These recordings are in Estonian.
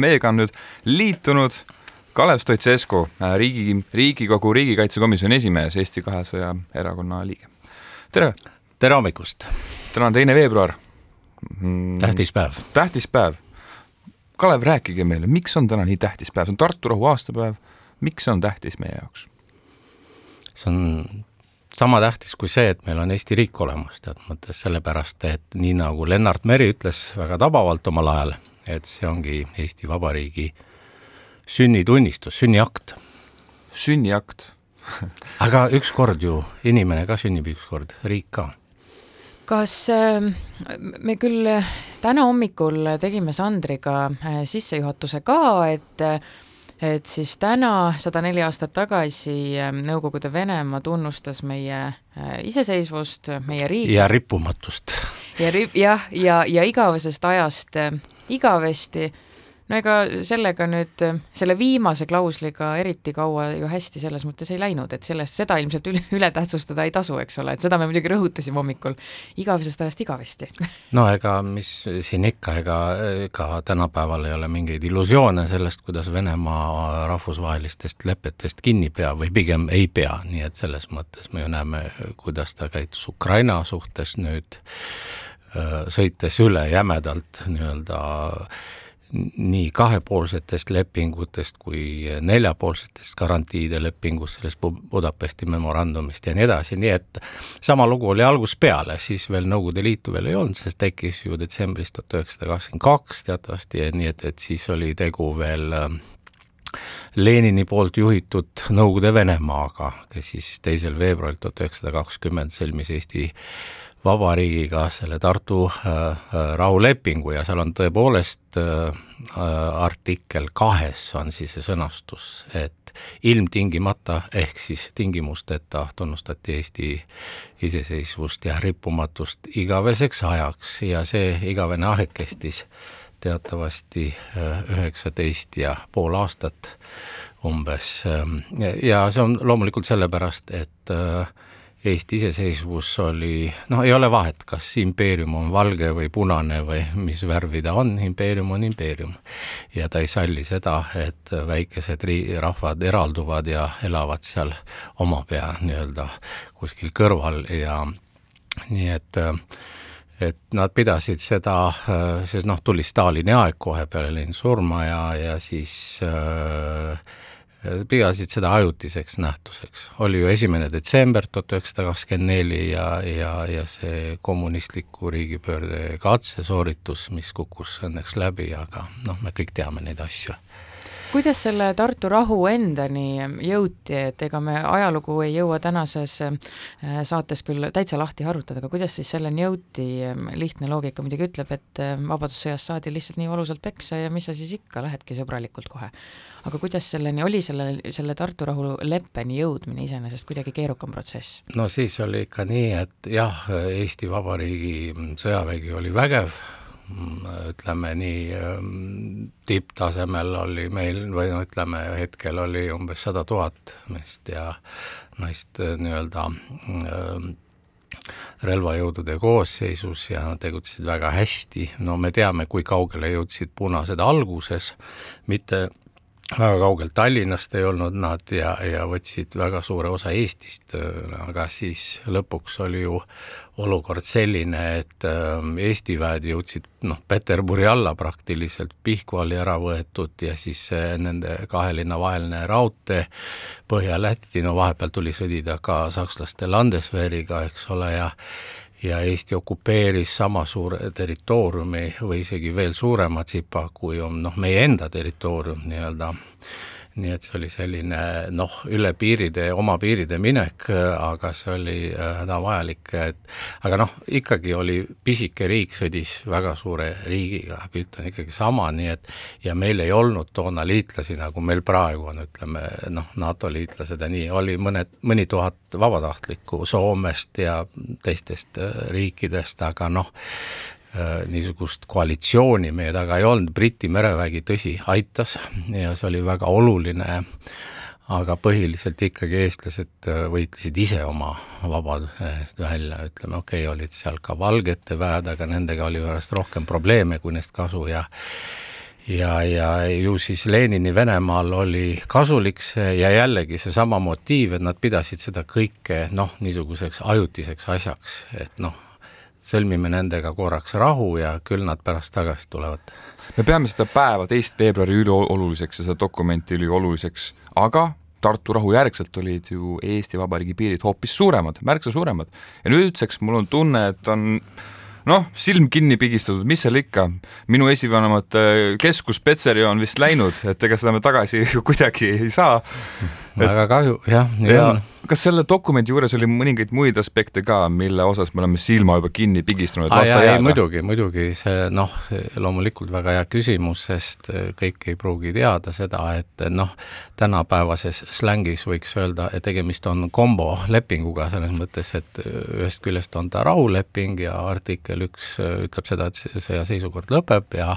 meiega on nüüd liitunud Kalev Stoicescu, riigi, Riigikogu riigikaitsekomisjoni esimees, Eesti kahesaja erakonna liige. tere! tere hommikust! täna on teine veebruar mm,. tähtis päev. tähtis päev. Kalev, rääkige meile, miks on täna nii tähtis päev, see on Tartu rahu aastapäev, miks see on tähtis meie jaoks? see on sama tähtis kui see, et meil on Eesti riik olemas, tead mõttes sellepärast, et nii nagu Lennart Meri ütles väga tabavalt omal ajal, et see ongi Eesti Vabariigi sünnitunnistus, sünniakt. sünniakt aga ükskord ju inimene ka sünnib ükskord, riik ka. kas äh, me küll täna hommikul tegime Sandriga äh, sissejuhatuse ka, et et siis täna, sada neli aastat tagasi Nõukogude Venemaa tunnustas meie äh, iseseisvust, meie riigi ja rippumatust. ja ri-, jah, ja, ja, ja igavesest ajast äh, igavesti. No ega sellega nüüd, selle viimase klausliga eriti kaua ju hästi selles mõttes ei läinud, et sellest, seda ilmselt üle, üle tähtsustada ei tasu, eks ole, et seda me muidugi rõhutasime hommikul, igavesest ajast igavesti. no ega mis siin ikka, ega, ega tänapäeval ei ole mingeid illusioone sellest, kuidas Venemaa rahvusvahelistest lepetest kinni peab või pigem ei pea, nii et selles mõttes me ju näeme, kuidas ta käitus Ukraina suhtes nüüd, sõites üle jämedalt nii-öelda nii kahepoolsetest lepingutest kui neljapoolsetest garantiide lepingust, sellest Budapesti memorandumist ja nii edasi, nii et sama lugu oli algusest peale, siis veel Nõukogude Liitu veel ei olnud, sest tekkis ju detsembris tuhat üheksasada kakskümmend kaks teatavasti, nii et, et siis oli tegu veel äh, Lenini poolt juhitud Nõukogude Venemaaga, kes siis teisel veebruaril tuhat üheksasada kakskümmend sõlmis Eesti Vabariigiga selle Tartu äh, äh, rahulepingu ja seal on tõepoolest äh, artikkel kahes on siis see sõnastus, et ilmtingimata ehk siis tingimusteta tunnustati Eesti iseseisvust ja rippumatust igaveseks ajaks ja see igavene aeg kestis teatavasti üheksateist ja pool aastat umbes ja see on loomulikult sellepärast, et äh, Eesti iseseisvus oli, noh, ei ole vahet, kas impeerium on valge või punane või mis värvi ta on, impeerium on impeerium. ja ta ei salli seda, et väikesed ri-, rahvad eralduvad ja elavad seal omapea nii-öelda kuskil kõrval ja nii et et nad pidasid seda, sest noh, tuli Stalini aeg kohe peale Lenini surma ja, ja siis äh, pidasid seda ajutiseks nähtuseks. oli ju esimene detsember tuhat üheksasada kakskümmend neli ja, ja, ja see kommunistliku riigipöörde katsesooritus, mis kukkus õnneks läbi, aga noh, me kõik teame neid asju kuidas selle Tartu rahu endani jõuti, et ega me ajalugu ei jõua tänases äh, saates küll täitsa lahti harutada, aga kuidas siis selleni jõuti, lihtne loogika muidugi ütleb, et äh, Vabadussõjas saadi lihtsalt nii valusalt peksa ja mis sa siis ikka, lähedki sõbralikult kohe aga kuidas selleni, oli selle, selle Tartu rahuleppeni jõudmine iseenesest kuidagi keerukam protsess? no siis oli ikka nii, et jah, Eesti Vabariigi sõjavägi oli vägev, ütleme nii, tipptasemel oli meil või no ütleme, hetkel oli umbes sada tuhat meest ja naist nii-öelda relvajõudude koosseisus ja nad tegutsesid väga hästi, no me teame, kui kaugele jõudsid punased alguses, mitte väga kaugel Tallinnast ei olnud nad ja, ja võtsid väga suure osa Eestist, aga siis lõpuks oli ju olukord selline, et ähm, Eesti väed jõudsid noh, Peterburi alla praktiliselt, Pihkva oli ära võetud ja siis nende kahe linna vaheline raudtee Põhja-Läti, no vahepeal tuli sõdida ka sakslaste Landeswehriga, eks ole, ja ja Eesti okupeeris sama suure territooriumi või isegi veel suurema tsipa, kui on noh, meie enda territoorium nii-öelda nii et see oli selline noh, üle piiride, oma piiride minek, aga see oli äh, hädavajalik, et aga noh, ikkagi oli pisike riik, sõdis väga suure riigiga, pilt on ikkagi sama, nii et ja meil ei olnud toona liitlasi, nagu meil praegu on, ütleme noh, NATO liitlased ja nii, oli mõned, mõni tuhat vabatahtlikku Soomest ja teistest äh, riikidest, aga noh, niisugust koalitsiooni meie taga ei olnud, Briti merevägi, tõsi, aitas ja see oli väga oluline, aga põhiliselt ikkagi eestlased äh, võitlesid ise oma vabaduse eest välja, ütleme, okei okay,, olid seal ka valgete väed, aga nendega oli pärast rohkem probleeme kui neist kasu ja ja, ja ju siis Lenini Venemaal oli kasulik see ja jällegi seesama motiiv, et nad pidasid seda kõike noh, niisuguseks ajutiseks asjaks, et noh, sõlmime nendega korraks rahu ja küll nad pärast tagasi tulevad. me peame seda päeva, teist veebruari ülioluliseks ja seda dokumenti ülioluliseks, aga Tartu rahu järgselt olid ju Eesti Vabariigi piirid hoopis suuremad, märksa suuremad ja nüüdseks mul on tunne, et on noh, silm kinni pigistatud, mis seal ikka, minu esivanemate keskus Petseri on vist läinud, et ega seda me tagasi ju kuidagi ei saa. Väga kahju, jah, nii ja on kas selle dokumendi juures oli mõningaid muid aspekte ka, mille osas me oleme silma juba kinni pigistanud, et las ta jääda? muidugi, muidugi see noh, loomulikult väga hea küsimus, sest kõik ei pruugi teada seda, et noh, tänapäevases slängis võiks öelda, et tegemist on kombo lepinguga selles mõttes, et ühest küljest on ta rahuleping ja artikkel üks ütleb seda, et sõjaseisukord lõpeb ja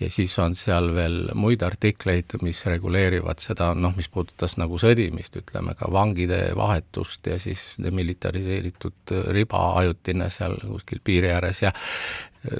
ja siis on seal veel muid artikleid, mis reguleerivad seda noh, mis puudutas nagu sõdimist, ütleme ka vangide vahetust ja siis demilitariseeritud riba ajutine seal kuskil piiri ääres ja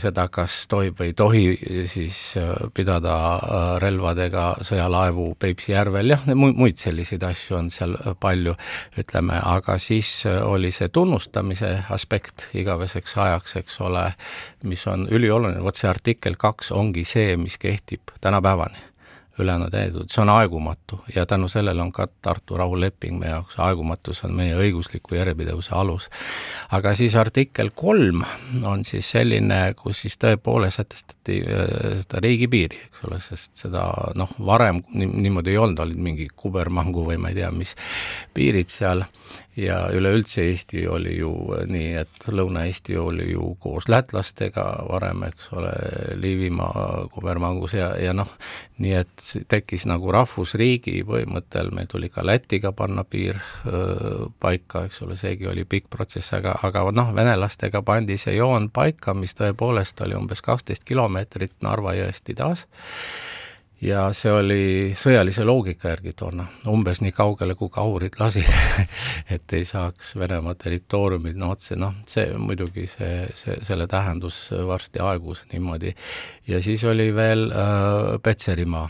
seda, kas tohib või ei tohi siis pidada relvadega sõjalaevu Peipsi järvel, jah, muid selliseid asju on seal palju, ütleme, aga siis oli see tunnustamise aspekt igaveseks ajaks, eks ole, mis on ülioluline, vot see artikkel kaks ongi see, mis kehtib tänapäevani ülejäänud eedud, see on aegumatu ja tänu sellele on ka Tartu rahuleping meie jaoks, aegumatus on meie õigusliku järjepidevuse alus. aga siis artikkel kolm on siis selline, kus siis tõepoolest sätestati äh, seda riigipiiri, eks ole, sest seda noh, varem niimoodi ei olnud, olid mingi kubermangu või ma ei tea, mis piirid seal. Ja üleüldse Eesti oli ju nii, et Lõuna-Eesti oli ju koos lätlastega varem, eks ole, Liivimaa, Kubermangus ja, ja noh, nii et tekkis nagu rahvusriigi põhimõttel, meil tuli ka Lätiga panna piir öö, paika, eks ole, seegi oli pikk protsess, aga, aga noh, venelastega pandi see joon paika, mis tõepoolest oli umbes kaksteist kilomeetrit Narva jõest idas ja see oli sõjalise loogika järgi toona, umbes nii kaugele, kui kahurid lasid et ei saaks Venemaa territooriumil no otse, noh, see muidugi, see, see, selle tähendus varsti aegus niimoodi. ja siis oli veel äh, Petserimaa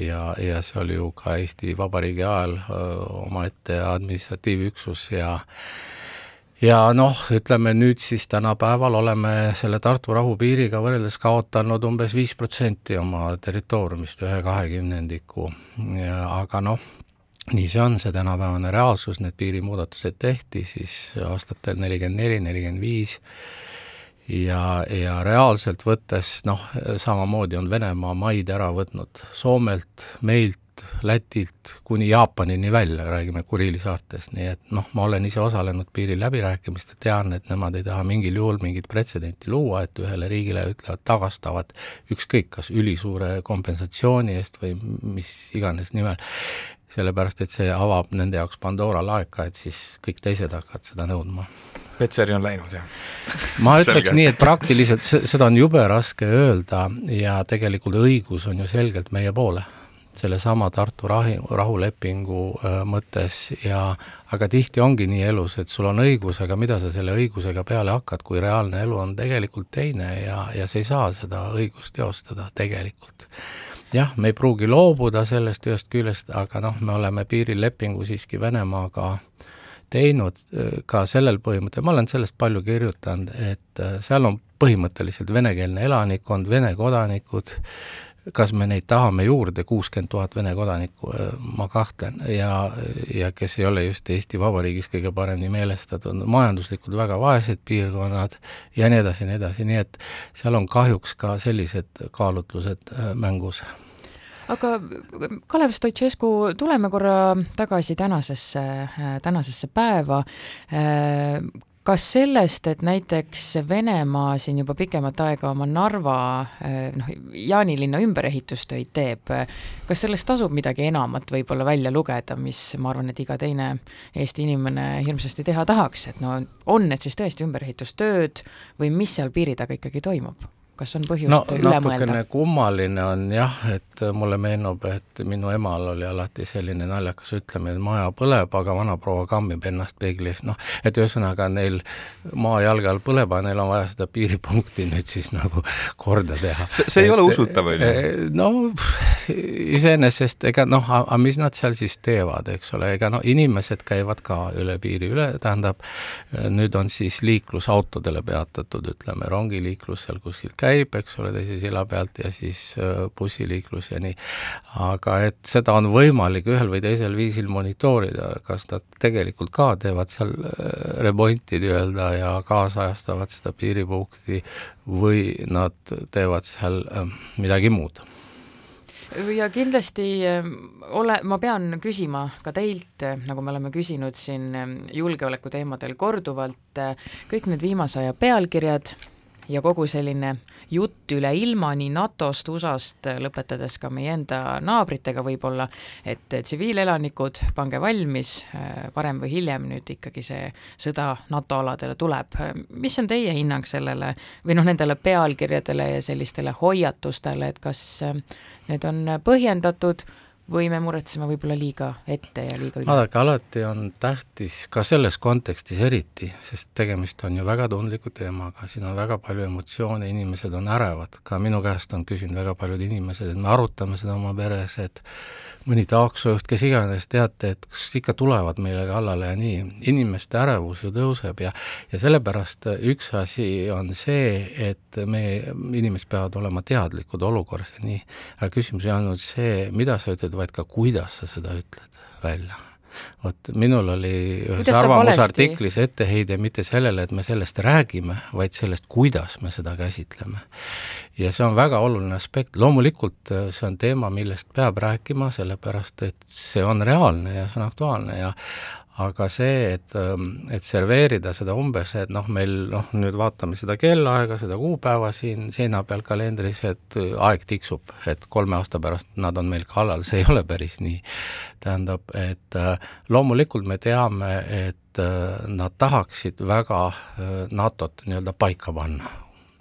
ja, ja, see oli ju ka Eesti Vabariigi ajal äh, omaette administratiivüksus ja ja noh, ütleme nüüd siis tänapäeval oleme selle Tartu rahupiiriga võrreldes kaotanud umbes viis protsenti oma territooriumist, ühe kahekümnendiku, aga noh, nii see on, see tänapäevane reaalsus, need piirimuudatused tehti siis aastatel nelikümmend neli, nelikümmend viis, ja, ja reaalselt võttes noh, samamoodi on Venemaa maid ära võtnud Soomelt, meilt, Lätilt kuni Jaapanini välja, räägime Kuriili saartest, nii et noh, ma olen ise osalenud piiriläbirääkimistel, tean, et nemad ei taha mingil juhul mingit pretsedenti luua, et ühele riigile ütlevad, tagastavad ükskõik, kas ülisuure kompensatsiooni eest või mis iganes nimel, sellepärast et see avab nende jaoks Pandora laeka, et siis kõik teised hakkavad seda nõudma. Petseri on läinud, jah? ma ütleks nii, et praktiliselt seda on jube raske öelda ja tegelikult õigus on ju selgelt meie poole sellesama Tartu rahi, rahulepingu mõttes ja aga tihti ongi nii elus, et sul on õigus, aga mida sa selle õigusega peale hakkad, kui reaalne elu on tegelikult teine ja, ja sa ei saa seda õigust teostada tegelikult. Jah, me ei pruugi loobuda sellest ühest küljest, aga noh, me oleme piirilepingu siiski Venemaaga teinud äh, ka sellel põhimõttel, ma olen sellest palju kirjutanud, et äh, seal on põhimõtteliselt venekeelne elanikkond, Vene kodanikud, kas me neid tahame juurde, kuuskümmend tuhat Vene kodanikku, äh, ma kahtlen, ja, ja kes ei ole just Eesti Vabariigis kõige paremini meelestatud, majanduslikult väga vaesed piirkonnad ja nii edasi ja nii edasi, nii et seal on kahjuks ka sellised kaalutlused äh, mängus. Aga Kalev Stoicescu, tuleme korra tagasi tänasesse, äh, tänasesse päeva kas sellest, et näiteks Venemaa siin juba pikemat aega oma Narva eh, noh, Jaanilinna ümberehitustöid teeb, kas sellest tasub midagi enamat võib-olla välja lugeda, mis ma arvan, et iga teine Eesti inimene hirmsasti teha tahaks, et no on need siis tõesti ümberehitustööd või mis seal piiri taga ikkagi toimub? Kas on põhjust no üle natukene mõelda? kummaline on jah, et mulle meenub, et minu emal oli alati selline naljakas ütlemine, et maja põleb, aga vanaproua kammib ennast peegli ees, noh, et ühesõnaga neil maa jalge all põleb, aga neil on vaja seda piiripunkti nüüd siis nagu korda teha. see, see ei et, ole usutav, on ju? no iseenesest ega noh, aga mis nad seal siis teevad, eks ole, ega no inimesed käivad ka üle piiri üle, tähendab, nüüd on siis liiklus autodele peatatud, ütleme, rongiliiklus seal kuskilt käib, eks ole, teise silla pealt ja siis bussiliiklus ja nii. aga et seda on võimalik ühel või teisel viisil monitoorida, kas nad tegelikult ka teevad seal remonti nii-öelda ja kaasajastavad seda piiripunkti või nad teevad seal midagi muud ja kindlasti ole, ma pean küsima ka teilt, nagu me oleme küsinud siin julgeoleku teemadel korduvalt, kõik need viimase aja pealkirjad, ja kogu selline jutt üle ilma nii NATO-st, USA-st, lõpetades ka meie enda naabritega võib-olla, et tsiviilelanikud, pange valmis, varem või hiljem nüüd ikkagi see sõda NATO aladele tuleb. mis on teie hinnang sellele või noh, nendele pealkirjadele ja sellistele hoiatustele, et kas need on põhjendatud või me muretseme võib-olla liiga ette ja liiga üle? vaadake, alati on tähtis ka selles kontekstis eriti, sest tegemist on ju väga tundliku teemaga, siin on väga palju emotsioone, inimesed on ärevad, ka minu käest on küsinud väga paljud inimesed, et me arutame seda oma peres, et mõni taksojuht, kes iganes, teate, et kas ikka tulevad meile kallale ja nii, inimeste ärevus ju tõuseb ja ja sellepärast üks asi on see, et me, inimesed peavad olema teadlikud olukorrast ja nii, aga küsimus ei olnud see, mida sa ütled, vaid ka kuidas sa seda ütled välja vot minul oli ühes arvamusartiklis etteheide mitte sellele, et me sellest räägime, vaid sellest, kuidas me seda käsitleme. ja see on väga oluline aspekt, loomulikult äh, see on teema, millest peab rääkima, sellepärast et see on reaalne ja see on aktuaalne ja aga see, et, ähm, et serveerida seda umbes, et noh, meil noh, nüüd vaatame seda kellaaega, seda kuupäeva siin seina peal kalendris, et äh, aeg tiksub, et kolme aasta pärast nad on meil kallal, see ei ole päris nii. tähendab, et äh, loomulikult me teame, et äh, nad tahaksid väga NATO-t nii-öelda paika panna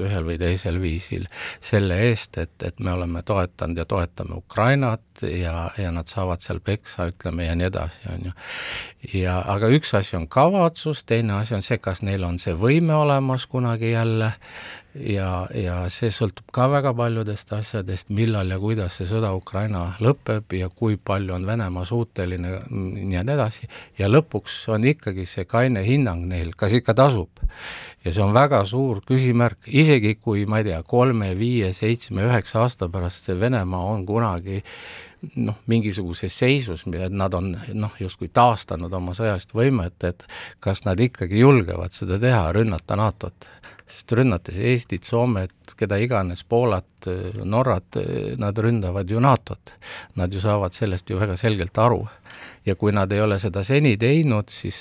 ühel või teisel viisil selle eest, et, et me oleme toetanud ja toetame Ukrainat ja, ja nad saavad seal peksa, ütleme, ja nii edasi, on ju. ja aga üks asi on kavatsus, teine asi on see, kas neil on see võime olemas kunagi jälle ja, ja see sõltub ka väga paljudest asjadest, millal ja kuidas see sõda Ukraina lõpeb ja kui palju on Venemaa suuteline ja nii edasi, ja lõpuks on ikkagi see kaine hinnang neil, kas ikka tasub. Ja see on väga suur küsimärk, isegi kui ma ei tea, kolme, viie, seitsme, üheksa aasta pärast see Venemaa on kunagi noh, mingisuguses seisus, et nad on noh, justkui taastanud oma sõjalist võimet, et kas nad ikkagi julgevad seda teha, rünnata NATO-t? Sest rünnates Eestit, Soomet, keda iganes, Poolat, Norrat, nad ründavad ju NATO-t. Nad ju saavad sellest ju väga selgelt aru. Ja kui nad ei ole seda seni teinud, siis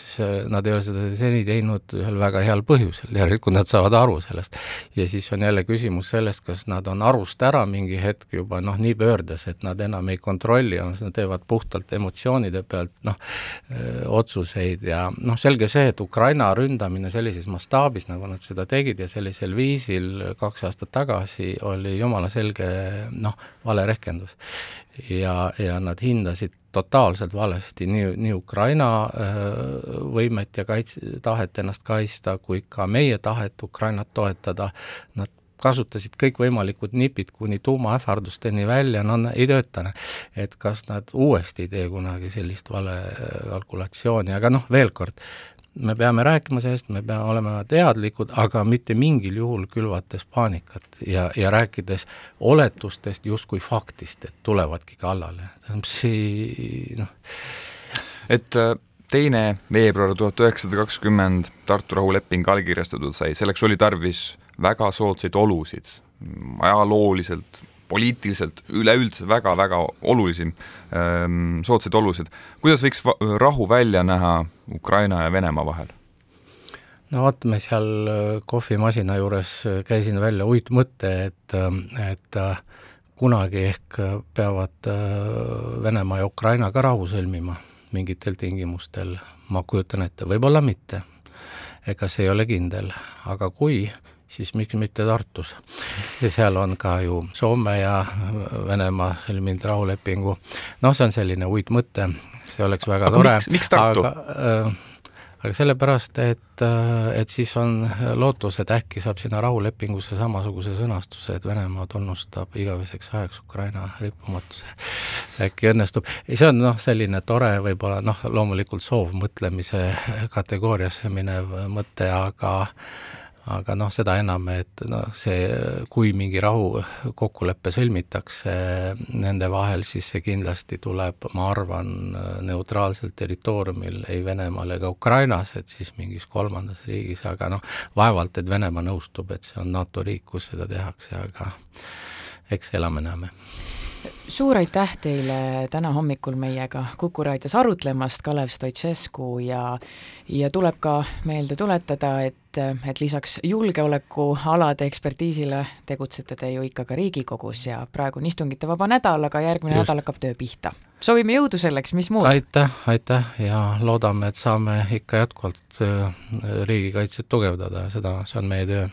nad ei ole seda seni teinud ühel väga heal põhjusel, järelikult nad saavad aru sellest. ja siis on jälle küsimus sellest, kas nad on arust ära mingi hetk juba noh, nii pöördes, et nad enam ei kontrolli, nad teevad puhtalt emotsioonide pealt noh, otsuseid ja noh, selge see, et Ukraina ründamine sellises mastaabis, nagu nad seda tegid ja sellisel viisil kaks aastat tagasi, oli jumala selge noh, vale rehkendus. ja, ja nad hindasid totaalselt valesti nii, nii Ukraina äh, võimet ja kaits-, tahet ennast kaitsta, kui ka meie tahet Ukrainat toetada, nad kasutasid kõikvõimalikud nipid kuni tuumaähvardusteni välja, no ei tööta. et kas nad uuesti ei tee kunagi sellist vale kalkulatsiooni, aga noh, veel kord, me peame rääkima sellest, me peame olema teadlikud, aga mitte mingil juhul külvates paanikat ja, ja rääkides oletustest justkui faktist, et tulevadki kallale, tähendab see noh. et äh, teine veebruar tuhat üheksasada kakskümmend Tartu rahuleping allkirjastatud sai, selleks oli tarvis väga soodsaid olusid, ajalooliselt poliitiliselt üleüldse väga-väga olulisi ähm, soodsaid olusid. kuidas võiks rahu välja näha Ukraina ja Venemaa vahel? no vot, me seal äh, kohvimasina juures äh, käisin välja uitmõtte, et, ähm, et äh, kunagi ehk peavad Venemaa ja Ukraina ka rahu sõlmima mingitel tingimustel, ma kujutan ette, võib-olla mitte. ega see ei ole kindel, aga kui, siis miks mitte Tartus. ja seal on ka ju Soome ja Venemaa sõlminud rahulepingu, noh, see on selline uitmõte, see oleks väga aga tore. miks, Tartu? Äh, aga sellepärast, et, äh, et siis on lootus, et äkki saab sinna rahulepingusse samasuguse sõnastuse, et Venemaa tunnustab igaveseks ajaks Ukraina rippumatuse. äkki õnnestub, see on noh, selline tore võib-olla noh, loomulikult soovmõtlemise kategooriasse minev mõte, aga aga noh, seda enam, et noh, see, kui mingi rahukokkulepe sõlmitakse nende vahel, siis see kindlasti tuleb, ma arvan, neutraalsel territooriumil, ei Venemaal ega Ukrainas, et siis mingis kolmandas riigis, aga noh, vaevalt, et Venemaa nõustub, et see on NATO riik, kus seda tehakse, aga eks elame-näeme suur aitäh teile täna hommikul meiega Kuku raadios arutlemast, Kalev Stoicescu ja ja tuleb ka meelde tuletada, et, et lisaks julgeolekualade ekspertiisile tegutsete te ju ikka ka Riigikogus ja praegu on istungitevaba nädal, aga järgmine Just. nädal hakkab töö pihta. soovime jõudu selleks, mis muud! aitäh, aitäh ja loodame, et saame ikka jätkuvalt äh, riigikaitset tugevdada ja seda, see on meie töö